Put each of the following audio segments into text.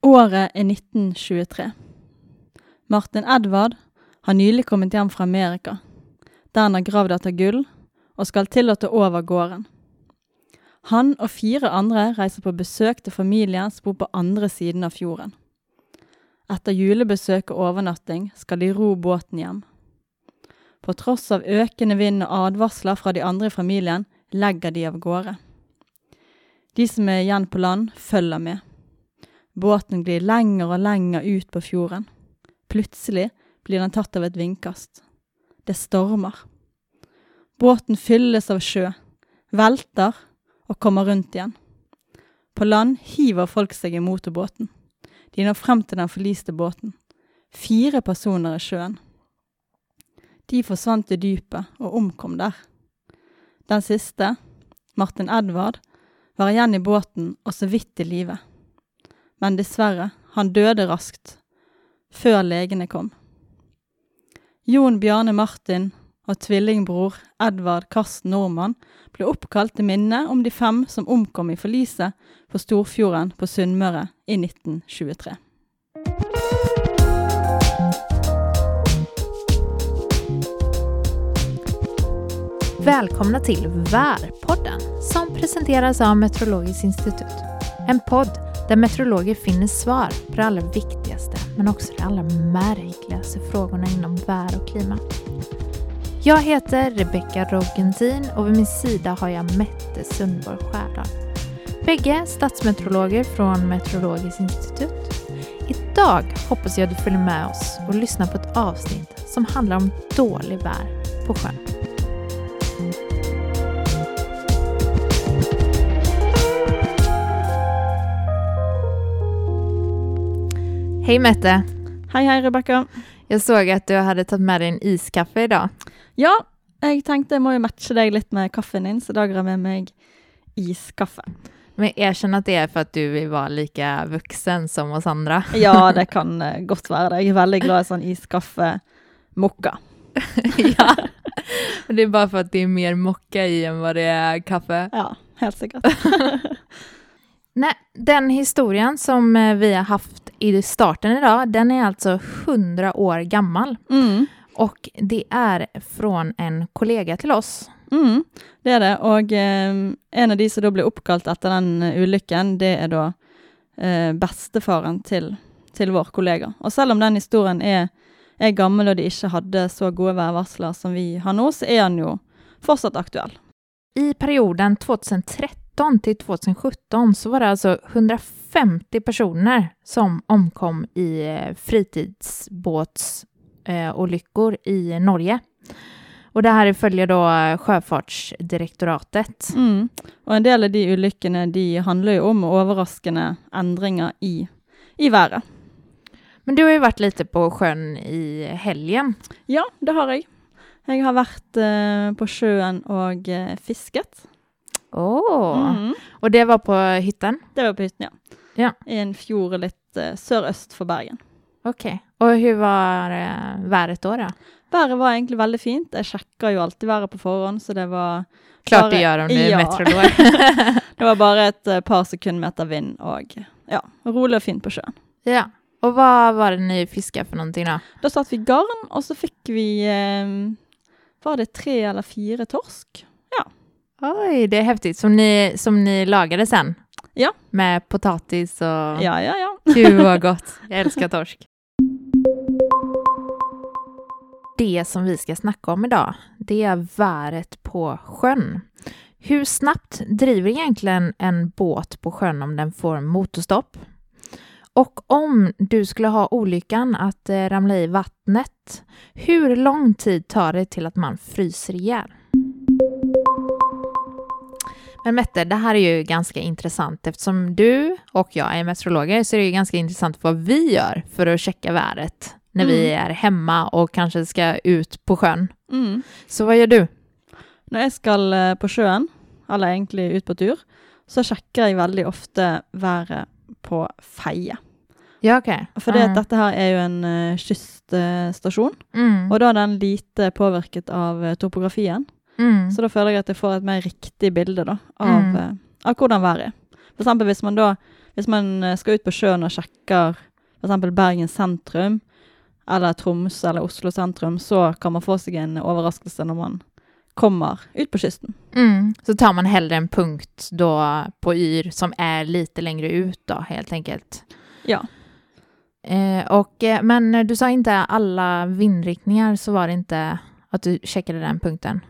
Året er 1923. Martin Edvard har nylig kommet hjem fra Amerika, der han har gravd etter gull, og skal til å ta over gården. Han og fire andre reiser på besøk til familien som bor på andre siden av fjorden. Etter julebesøk og overnatting skal de ro båten hjem. På tross av økende vind og advarsler fra de andre i familien, legger de av gårde. De som er igjen på land, følger med. Båten glir lenger og lenger ut på fjorden. Plutselig blir den tatt av et vindkast. Det stormer. Båten fylles av sjø, velter og kommer rundt igjen. På land hiver folk seg i motorbåten. De når frem til den forliste båten. Fire personer i sjøen. De forsvant i dypet og omkom der. Den siste, Martin Edvard, var igjen i båten og så vidt i live. Men dessverre, han døde raskt, før legene kom. Jon Bjarne Martin og tvillingbror Edvard Karsten Normann ble oppkalt til minne om de fem som omkom i forliset på Storfjorden på Sunnmøre i 1923. Välkomna till VAR-podden som presenteras av Meteorologiskt institut. En podd där meteorologer finner svar på de allra viktigaste men också de allra märkligaste frågorna inom vär och klimat. Jag heter Rebecca Rogentin och vid min sida har jag Mette Sundborg Skärdal. Bägge statsmeteorologer från Meteorologiskt institut. Idag hoppas jag att du följer med oss och lyssnar på ett avsnitt som handlar om dålig vär på sjön. Hej Mette! Hei, hei, Rebekka. Jag såg att du hade tagit med dig en iskaffe idag. Ja, jeg tenkte jeg må jo matche deg litt med kaffen din, så dag har jeg med meg iskaffe. Men erkänn att det är för att du vill vara lika vuxen som oss andra. Ja, det kan eh, godt være det. Jeg er veldig glad i sånn iskaffe mokka. ja. Det är bara för att det är mer mocka i än vad det är kaffe. Ja, helt sikkert. Nej, den historien som eh, vi har haft i starten idag, den är alltså 100 år gammal. Mm. Och det är från en kollega till oss. Mm, det er det. Og eh, en av de som da ble oppkalt etter den ulykken, det er da eh, bestefaren til, til vår kollega. Og selv om den historien er, er gammel og de ikke hadde så gode værvarsler som vi har nå, så er han jo fortsatt aktuell. I perioden 2013 till 2017 så var det alltså 150 personer som omkom i eh, fritidsbåtsolyckor i Norge. Och det här följer då Sjöfartsdirektoratet. Mm. Og en del av de ulykkene de handler jo om overraskende endringer i, i været. Men du har ju varit lite på sjön i helgen. Ja, det har jeg. Jeg har vært eh, på sjøen og eh, fisket. Åh! Mm. Och det var på hytten? Det var på hytten, ja. Ja. I en fjord litt eh, sørøst for Bergen. Okej. Och hur var eh, vädret då? då? Været var egentlig veldig fint. Jeg sjekker jo alltid været på forhånd, så det var Klart Bara- du gör om du är Ja. meteorolog. Det var bare et eh, par sekundmeter vind og ja, rolig og fint på sjøen. ja. Och vad var det ni fiskade för någonting då? Da satt vi garn, og så fikk vi eh, Var det tre eller fire torsk? Oj, det är häftigt. Som ni, som ni lagade sen? Ja. Med potatis och... Ja, ja, ja. Gud vad gott. Jag älskar torsk. Det som vi ska snacka om idag, det är väret på sjön. Hur snabbt driver egentligen en båt på sjön om den får motorstopp? Och om du skulle ha olyckan att eh, ramla i vattnet, hur lång tid tar det till att man fryser ihjäl? Men Mette, det här är ju ganska intressant eftersom du och jag är meteorologer så är det ju ganska intressant vad vi gör för att checka vädret när vi är hemma och kanske ska ut på sjön. Mm. Så vad gör du? Når jeg skal eh, på sjøen, eller egentlig ut på tur, så sjekker jeg veldig ofte været på Feie. Ja, okej. For det, Mm. dette her er jo en uh, kyststasjon, Mm. og da er den lite påvirket av eh, topografien. Mm. Så da føler jeg at jeg får et mer riktig bilde da, av, Mm. eh, av hvordan været er. For eksempel hvis man da Hvis man eh, skal ut på sjøen og sjekker f.eks. Bergen sentrum, eller Tromsø eller Oslo sentrum, så kan man få seg en overraskelse når man kommer ut på kysten. Mm. Så tar man hellre en punkt då på yr som är lite längre ut då, helt enkelt. Ja. Eh, och, eh, men du sa inte alla vindriktningar, så var det inte att du checkade den punkten?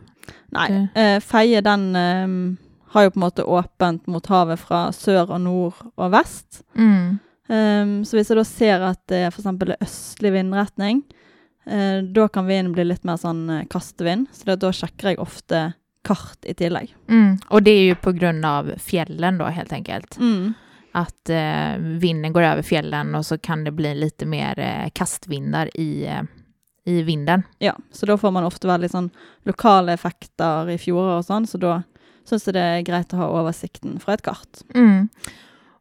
Nei. Eh, Feie den eh, har jo på en måte åpent mot havet fra sør og nord og vest. Mm. Um, så hvis jeg da ser at det er f.eks. østlig vindretning, uh, da kan vinden bli litt mer sånn uh, kastevind. Så da sjekker jeg ofte kart i tillegg. Mm. Och det är ju på grund av fjällen då helt enkelt. Mm. Att eh, vinden går över fjällen och så kan det bli lite mer eh, kastvindar i, eh, i vinden. Ja, så da får man ofte veldig sånn lokale effekter i fjorder og sånn, så da syns jeg det er greit å ha oversikten fra et kart. Mm.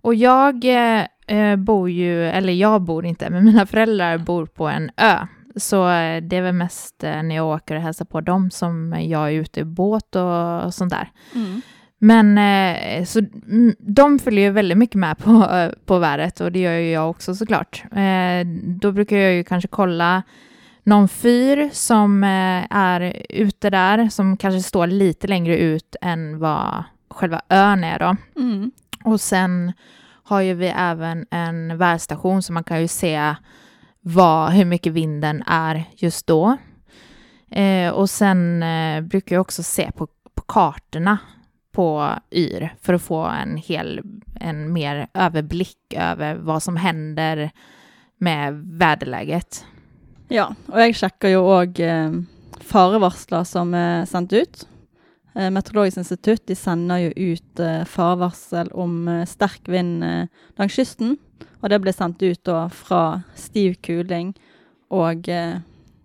Och jag eh, eh, bor ju, eller jag bor inte, men mina föräldrar bor på en ö. Så eh, det är väl mest eh, när jag åker och hälsar på dem som jag är ute i båt och, och sånt där. Mm. Men eh, så mm, de följer ju väldigt mycket med på, på vädret och det gör ju jag också såklart. Då brukar jag ju kanske kolla någon fyr som eh, är ute där, som kanske står lite längre ut än vad själva ön är då. Mm. Och sen har ju vi även en värdstation så man kan ju se vad, hur mycket vinden är just då. Eh, och sen eh, brukar jag också se på, på kartorna på YR för att få en hel, en mer överblick över vad som händer med väderläget. Ja, og jeg sjekker jo òg eh, farevarsler som er sendt ut. Eh, Meteorologisk institutt de sender jo ut eh, farevarsel om eh, sterk vind eh, langs kysten. Og det ble sendt ut da fra stiv kuling og, eh,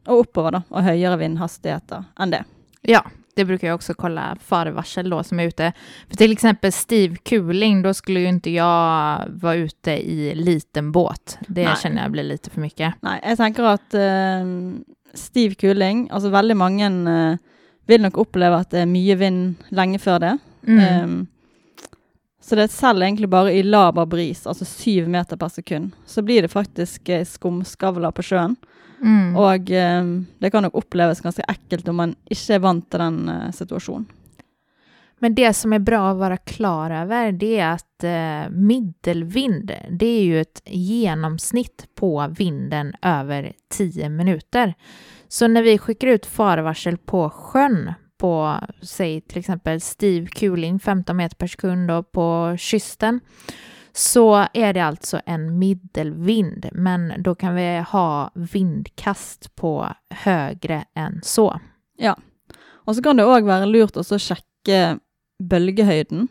og oppover, da. Og høyere vindhastigheter enn det. Ja, det brukar jag också kolla farevarsel då som är ute. För till exempel stiv kuling, då skulle ju inte jag vara ute i liten båt. Det Nej. känner jag blir lite för mycket. Nei, jeg tenker at eh, stiv kuling Altså veldig mange eh, vil nok oppleve at det er mye vind lenge før det. Mm. Ehm, så det selger egentlig bare i laber bris, altså syv meter per sekund. Så blir det faktisk eh, skumskavler på sjøen. Mm. Og ehm, det kan nok oppleves ganske ekkelt om man ikke er vant til den eh, situasjonen. Men det som är bra att vara klar över det är att eh, middelvind, det är ju ett genomsnitt på vinden över 10 minuter. Så när vi skickar ut farevarsel på sjön på, säg till exempel stiv kuling 15 meter per sekund på kysten, så är det alltså en middelvind, men då kan vi ha vindkast på högre än så. Ja, och så kan det òg være lurt att å sjekke bølgehøyden.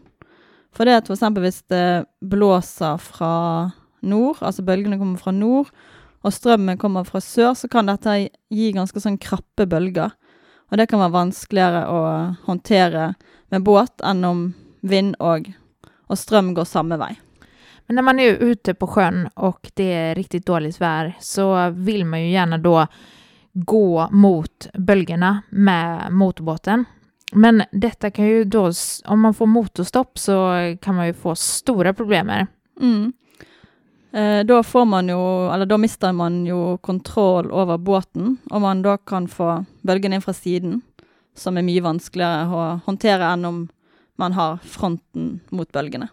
For det at till exempel hvis det blåser fra nord, altså bølgene kommer fra nord, og strømmen kommer fra sør, så kan dette gi ganske sånn krappe bølger. Og det kan være vanskeligere å håndtere med båt enn om vind og, og strøm går samme vei. Men när man är ute på sjön och det är riktigt dåligt väder så vill man ju gärna då gå mot bölgerna med motorbåten. Men detta kan ju då, om man får motorstopp så kan man ju få stora problem med det. Mm. Eh, då får man ju, eller då mister man ju kontroll över båten, och man då kan få bølgen inn fra siden, som är mycket vanskeligere att hantera än om man har fronten mot bølgene.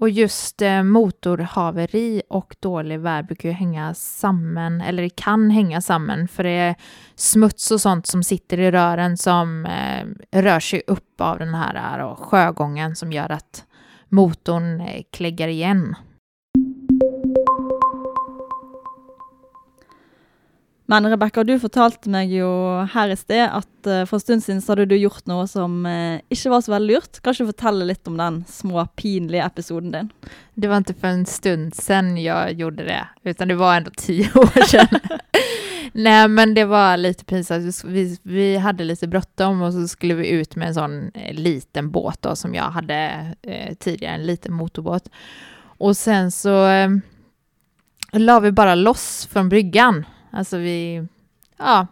Och just eh, motorhaveri och dålig väg brukar ju hänga samman, eller det kan hänga samman, för det är smuts och sånt som sitter i rören som eh, rör sig upp av den här, här och sjögången som gör att motorn eh, kläggar igen. Men Rebekka, du fortalte meg jo her i sted at eh, for en stund siden så hadde du gjort noe som eh, ikke var så veldig lurt. Kan du fortelle litt om den små, pinlige episoden din? Det var inte för en stund sedan jag gjorde det, utan det var ändå tio år sedan. Nej, men det var lite pinsamt. Vi, vi hade lite bråttom och så skulle vi ut med en sån eh, liten båt då, som jag hade eh, tidigare, en liten motorbåt. Och sen så eh, la vi bara loss från bryggan. Alltså vi ja,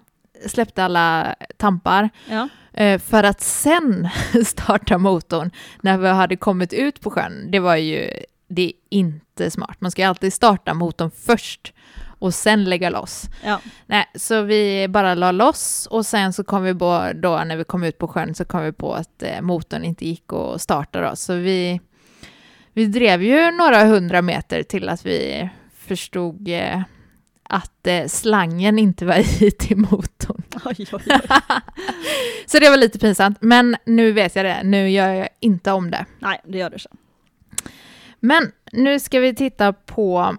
släppte alla tampar. Ja. Eh, för att sen starta motorn när vi hade kommit ut på sjön. Det var ju det är inte smart. Man ska alltid starta motorn först och sen lägga loss. Ja. Nej, så vi bara la loss och sen så kom vi på, då när vi kom ut på sjön så kom vi på att eh, motorn inte gick att starta då. Så vi, vi drev ju några hundra meter till att vi förstod eh, att eh, slangen inte var i till motorn. Oj, oj, oj. så det var lite pinsamt, men nu vet jag det. Nu gör jag inte om det. Nej, det gör du inte. Men nu ska vi titta på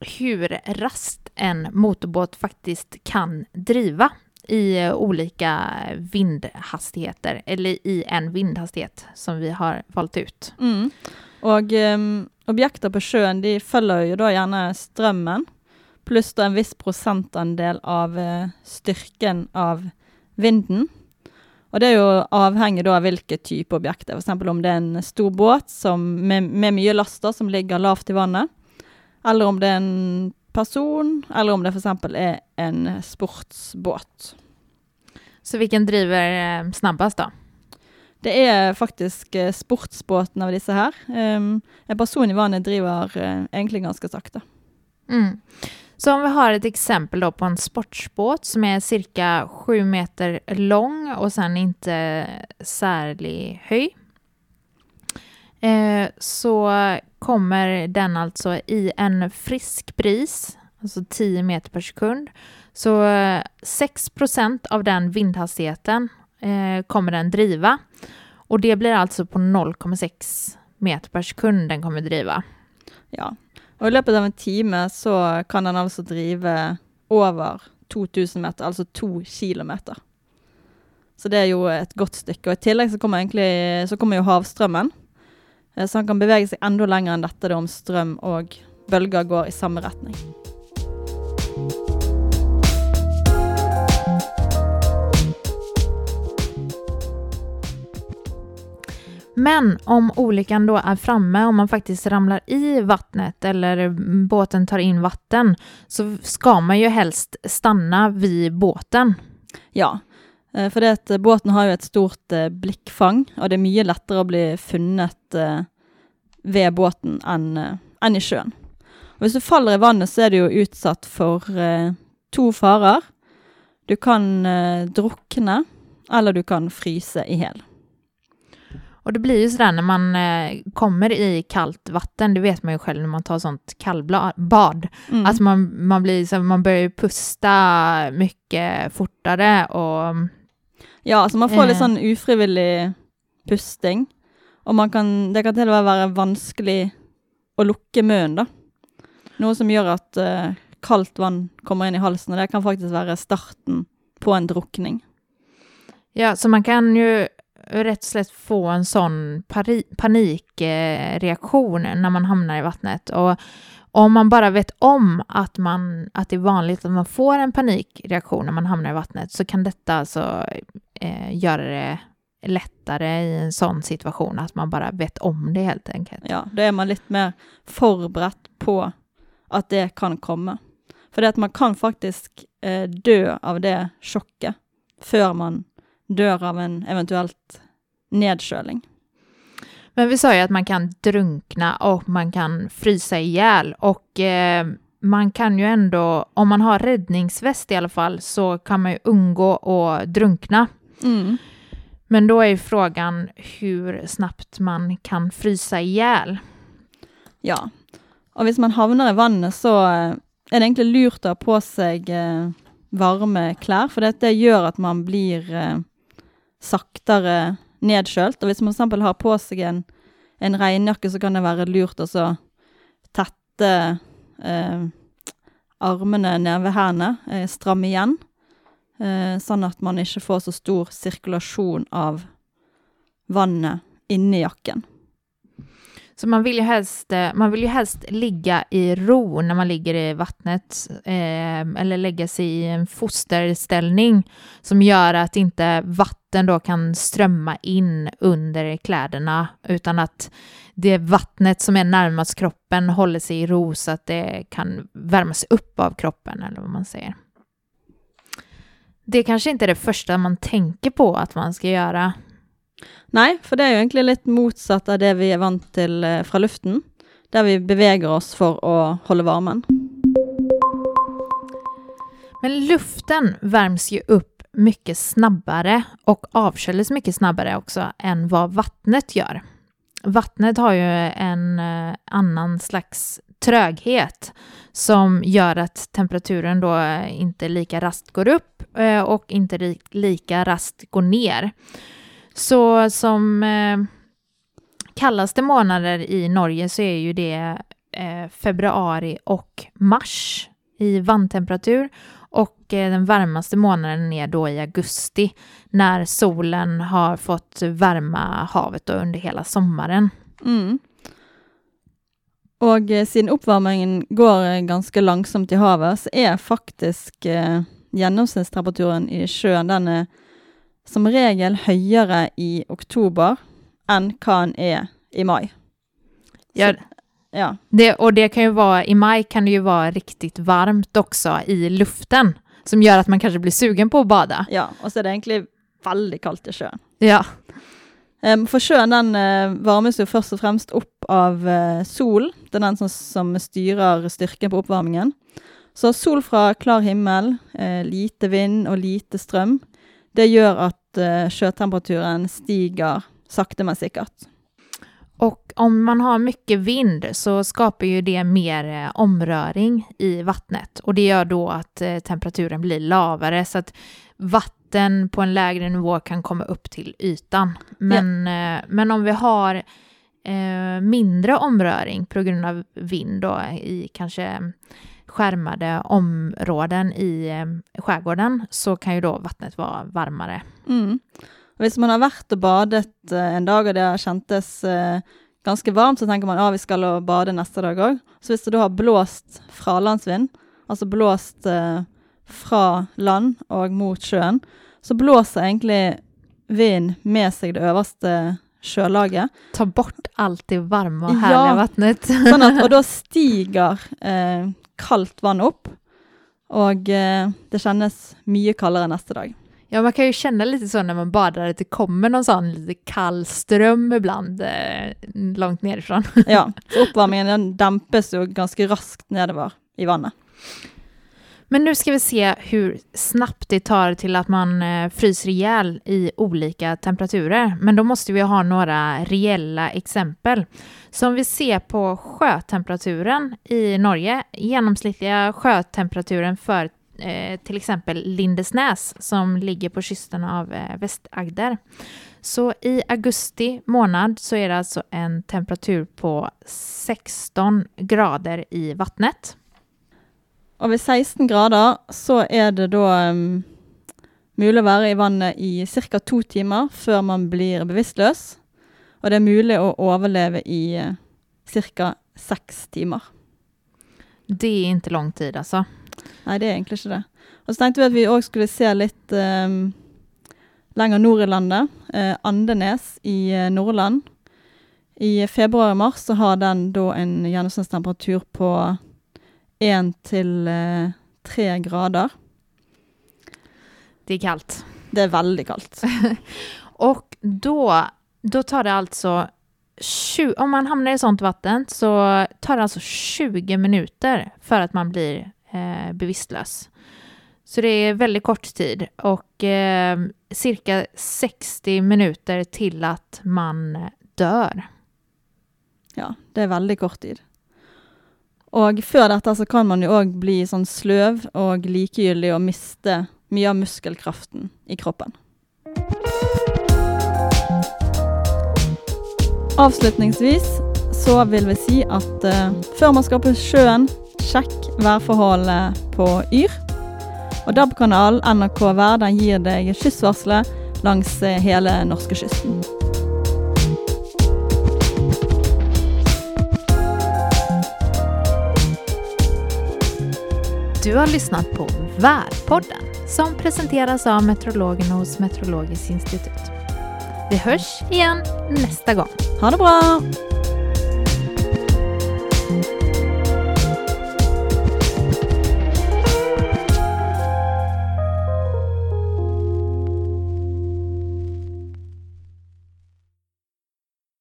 hur rast en motorbåt faktiskt kan driva i eh, olika vindhastigheter, eller i en vindhastighet som vi har valt ut. Mm. Og um, objekter på sjøen de følger jo da gjerne strømmen, pluss da en viss prosentandel av eh, styrken av vinden. Og det er jo avhengig da av hvilken type objekt det er. F.eks. om det er en stor båt som, med, med mye laster som ligger lavt i vannet, eller om det er en person, eller om det f.eks. er en sportsbåt. Så vilken driver eh, snabbast då? Det er faktisk eh, sportsbåten av disse her. Um, en person i vannet driver eh, egentlig ganske sakte. Mm. Så om vi har ett exempel då på en sportsbåt som är cirka sju meter lång och sen inte särlig höj. Eh, så kommer den alltså i en frisk bris, alltså 10 meter per sekund. Så eh, 6% av den vindhastigheten eh, kommer den driva. Och det blir alltså på 0,6 meter per sekund den kommer driva. Ja. Og i løpet av en time så kan den altså drive over 2000 meter, altså to kilometer. Så det er jo et godt stykke. Og i tillegg så kommer, egentlig, så kommer jo havstrømmen. Eh, så han kan bevege seg enda lenger enn dette det om strøm og bølger går i samme retning. Men om olyckan då är framme, om man faktiskt ramlar i vattnet eller båten tar in vatten, så ska man ju helst stanna vid båten. Ja, eh, för det att båten har ju ett stort eh, blickfång och det är mycket lättare att bli funnet eh, vid båten än, än i sjön. Om du faller i vattnet så är du ju utsatt för två faror. Du kan drunkna eller du kan frysa i hjel. Och det blir ju sådär när man eh, kommer i kallt vatten, det vet man ju själv när man tar sånt kallbad, Mm. att man, man, blir, så man börjar pusta mycket fortare och Ja, altså man får litt Eh. sånn ufrivillig pusting. Og man kan, det kan til og med være vanskelig å lukke munnen, da. Noe som gjør at eh, kaldt vann kommer inn i halsen, og det kan faktisk være starten på en drukning. Ja, så man kan ju rätt och slätt få en sån panikreaktion när man hamnar i vattnet. Och om man bara vet om att, man, att det är vanligt att man får en panikreaktion när man hamnar i vattnet så kan detta alltså eh, göra det lättare i en sån situation, att man bara vet om det helt enkelt. Ja, då är man lite mer förberett på att det kan komma. För det att man kan faktiskt eh, dö av det sjokket för man dør av en eventuelt nedkjøling. Men vi sa ju att man kan drunkna och man kan frysa ihjäl och eh, man kan ju ändå, om man har räddningsväst i alla fall, så kan man ju undgå att drunkna. Mm. Men då är ju frågan hur snabbt man kan frysa ihjäl. Ja. Og hvis man havner i vannet, så eh, er det egentlig lurt å ha på seg eh, varme klær, for det, det gjør at man blir eh, saktere nedkjølt. Og hvis man f.eks. har på seg en, en regnjakke, så kan det være lurt å tette eh, armene nede ved hendene, eh, stramme igjen, eh, sånn at man ikke får så stor sirkulasjon av vannet inni jakken. Så man vill ju helst, eh, man vill ju helst ligga i ro när man ligger i vattnet eh, eller lägga sig i en fosterställning som gör att inte vatten då kan strömma in under kläderna utan att det vattnet som är närmast kroppen håller sig i ro så att det kan värmas upp av kroppen eller vad man säger. Det kanske inte är det första man tänker på att man ska göra Nei, for det er jo egentlig litt motsatt av det vi er vant til eh, från fra luften. der vi beveger oss for å holde varmen. Men luften värms ju upp mycket snabbare och avkylls mycket snabbare också än vad vattnet gör. Vattnet har ju en eh, annan slags tröghet som gör att temperaturen då eh, inte lika raskt går upp och inte lika raskt går ner. Så som eh, kallaste månader i Norge så är ju det eh, februari och mars i vanntemperatur och eh, den varmaste månaden är då i augusti när solen har fått värma havet under hela sommaren. Mm. Og eh, siden oppvarmingen går eh, ganske langsomt i havet, så er faktisk eh, gjennomsnittstemperaturen i sjøen den er som regel høyere i oktober enn hva den er i mai. Ja, Ja. Det, och det kan ju vara, i maj kan det ju vara riktigt varmt också i luften som gör att man kanske blir sugen på att bada. Ja, och så är det egentligen väldigt kallt i sjön. Ja. Um, for sjøen den uh, varmes jo først og fremst opp av uh, sol. Det er den som, som, styrer styrken på oppvarmingen. Så sol fra klar himmel, uh, lite vind og lite strøm, det gjør at sjøtemperaturen stiger sakte, men sikkert. Och om man har mycket vind så skapar ju det mer eh, omröring i vattnet och det gör då att eh, temperaturen blir lavare så att vatten på en lägre nivå kan komma upp till ytan. Men, ja. Eh, men om vi har eh, mindre omröring på grund av vind då, i kanske skärmade områden i eh, skärgården så kan ju då vattnet vara varmare. Mm. Hvis man har vært og badet eh, en dag, og det har kjentes eh, ganske varmt, så tenker man at vi skal bade neste dag òg. Så hvis det da har blåst fralandsvind, altså blåst eh, fra land og mot sjøen, så blåser egentlig vind med seg det øverste sjølaget. Ta bort alt det varme og herlige ja, vannet. sånn at, og da stiger eh, kaldt vann opp, og eh, det kjennes mye kaldere neste dag. Ja, man kan ju känna lite så när man badar att det kommer någon sån lite kall ström ibland eh, långt nerifrån. ja, så uppvärmningen den dämpas ju ganska raskt nedover i vattnet. Men nu ska vi se hur snabbt det tar till att man eh, fryser ihjäl i olika temperaturer. Men då måste vi ha några reella exempel. Så om vi ser på sjötemperaturen i Norge, genomsnittliga sjötemperaturen för eh, till exempel Lindesnäs som ligger på kysten av eh, Västagder. Så i augusti månad så är det alltså en temperatur på 16 grader i vattnet. Och vid 16 grader så är det då um, mulig å være i vannet i cirka to timer før man blir bevisstløs. Og det er mulig å overleve i uh, cirka seks timer. Det är inte lång tid alltså. Nei, det er egentlig ikke det. Og så tenkte vi at vi òg skulle se litt um, lenger nord i landet. Uh, Andenes i uh, Nordland. I februar og mars så har den da en gjennomsnittstemperatur på én til uh, tre grader. Det är kallt. Det är väldigt kallt. och då, då tar det alltså 20, om man hamnar i sånt vatten så tar det alltså 20 minuter för att man blir eh, bevisstlös. Så det är väldigt kort tid och eh, cirka 60 minuter till att man dör. Ja, det är väldigt kort tid. Og før dette så kan man jo òg bli sånn sløv og likegyldig og miste mye av muskelkraften i kroppen. Avslutningsvis så vil vi si at uh, før man skal på sjøen, Sjekk værforholdet på Yr. Og DAB-kanalen NRK Vær den gir deg kystvarselet langs eh, hele norskekysten. Du har lyssnat på Värpodden som presenteras av meteorologerna hos Meteorologiskt institut. Vi hörs igen nästa gång. Ha det bra!